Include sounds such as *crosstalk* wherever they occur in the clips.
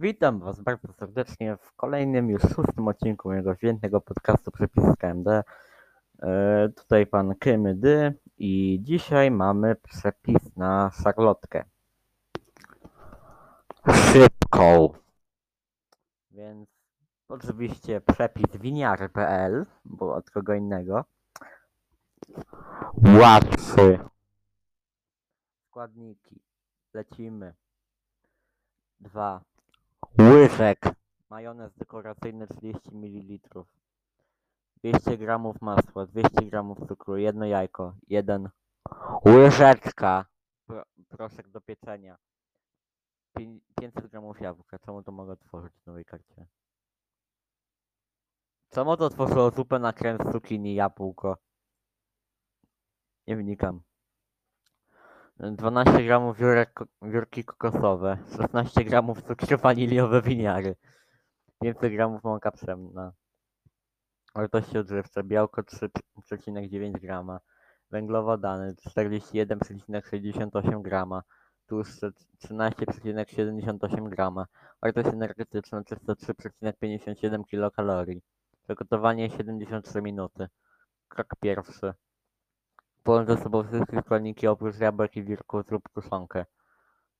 Witam Was bardzo serdecznie w kolejnym już szóstym odcinku mojego świętego podcastu Przepis z KMD. E, tutaj Pan Kymdy i dzisiaj mamy przepis na szarlotkę. Szybką. Więc oczywiście przepis winiary.pl, bo od kogo innego. Łatwy. Składniki. Lecimy. Dwa. Łyżek. Majonez dekoracyjny 30 ml. 200 g masła, 200 g cukru, jedno jajko, jeden łyżeczka pro, proszek do pieczenia. Pię- 500 g jabłka. Czemu to mogę otworzyć w nowej karcie? Czemu to otworzyło zupę na krem z cukinii jabłko? Nie wnikam. 12 gramów wiórki kokosowe, 16 gramów cukru waniliowe winiary, 500 gramów mąka pszenna, wartości odżywcze, białko 3,9 grama, węglowodany 41,68 grama, tłuszcze 13,78 grama, wartość energetyczna 303,57 kilokalorii, przygotowanie 73 minuty. Krok pierwszy. Połącz ze sobą wszystkie składniki oprócz jabłek i wirków, zrób kruszonkę.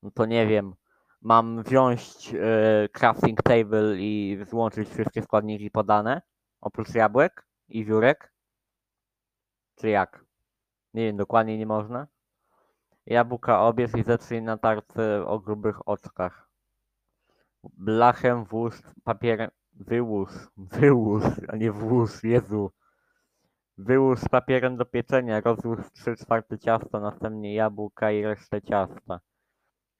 No to nie wiem. Mam wziąć e, crafting table i złączyć wszystkie składniki podane? Oprócz jabłek i wiórek? Czy jak? Nie wiem, dokładnie nie można. Jabłka obierz i zetrzyj na tarce o grubych oczkach. Blachem włóż papierem... Wyłóż, wyłóż, a nie włóż, Jezu. Wyłóż papierem do pieczenia, rozłóż 3 czwarte ciasta, następnie jabłka i resztę ciasta.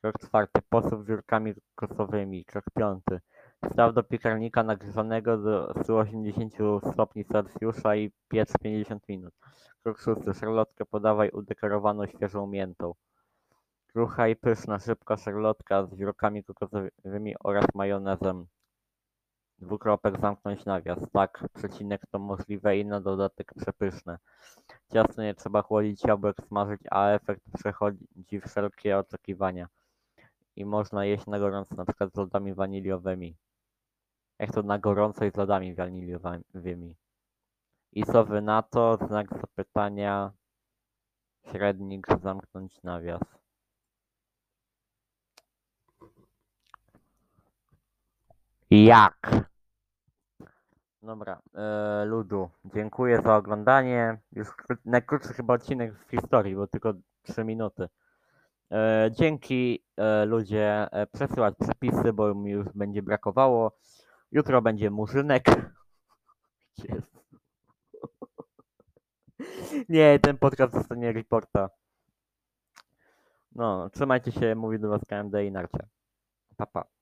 Krok czwarty, posyp wiórkami kokosowymi. Krok piąty, staw do piekarnika nagrzanego do 180 stopni Celsjusza i piecz 50 minut. Krok szósty, szarlotkę podawaj udekorowaną świeżą miętą. Krucha i pyszna, szybka szarlotka z wiórkami kokosowymi oraz majonezem. Dwukropek zamknąć nawias. Tak, przecinek to możliwe i na dodatek przepyszne. Ciasto nie trzeba chłodzić, jabłek smażyć, a efekt przechodzi wszelkie oczekiwania. I można jeść na gorąco, na przykład z lodami waniliowymi. Jak to na gorąco i z lodami waniliowymi. I co wy na to? Znak zapytania. Średnik, zamknąć nawias. Jak? Dobra, e, Ludu, dziękuję za oglądanie. Już kró- najkrótszy chyba odcinek w historii, bo tylko 3 minuty. E, dzięki e, ludzie, e, przesyłać przepisy, bo mi już będzie brakowało. Jutro będzie murzynek. *laughs* Jezu. *laughs* Nie, ten podcast dostanie reporta. No, trzymajcie się, mówi do was KMD i narcia. Pa, pa.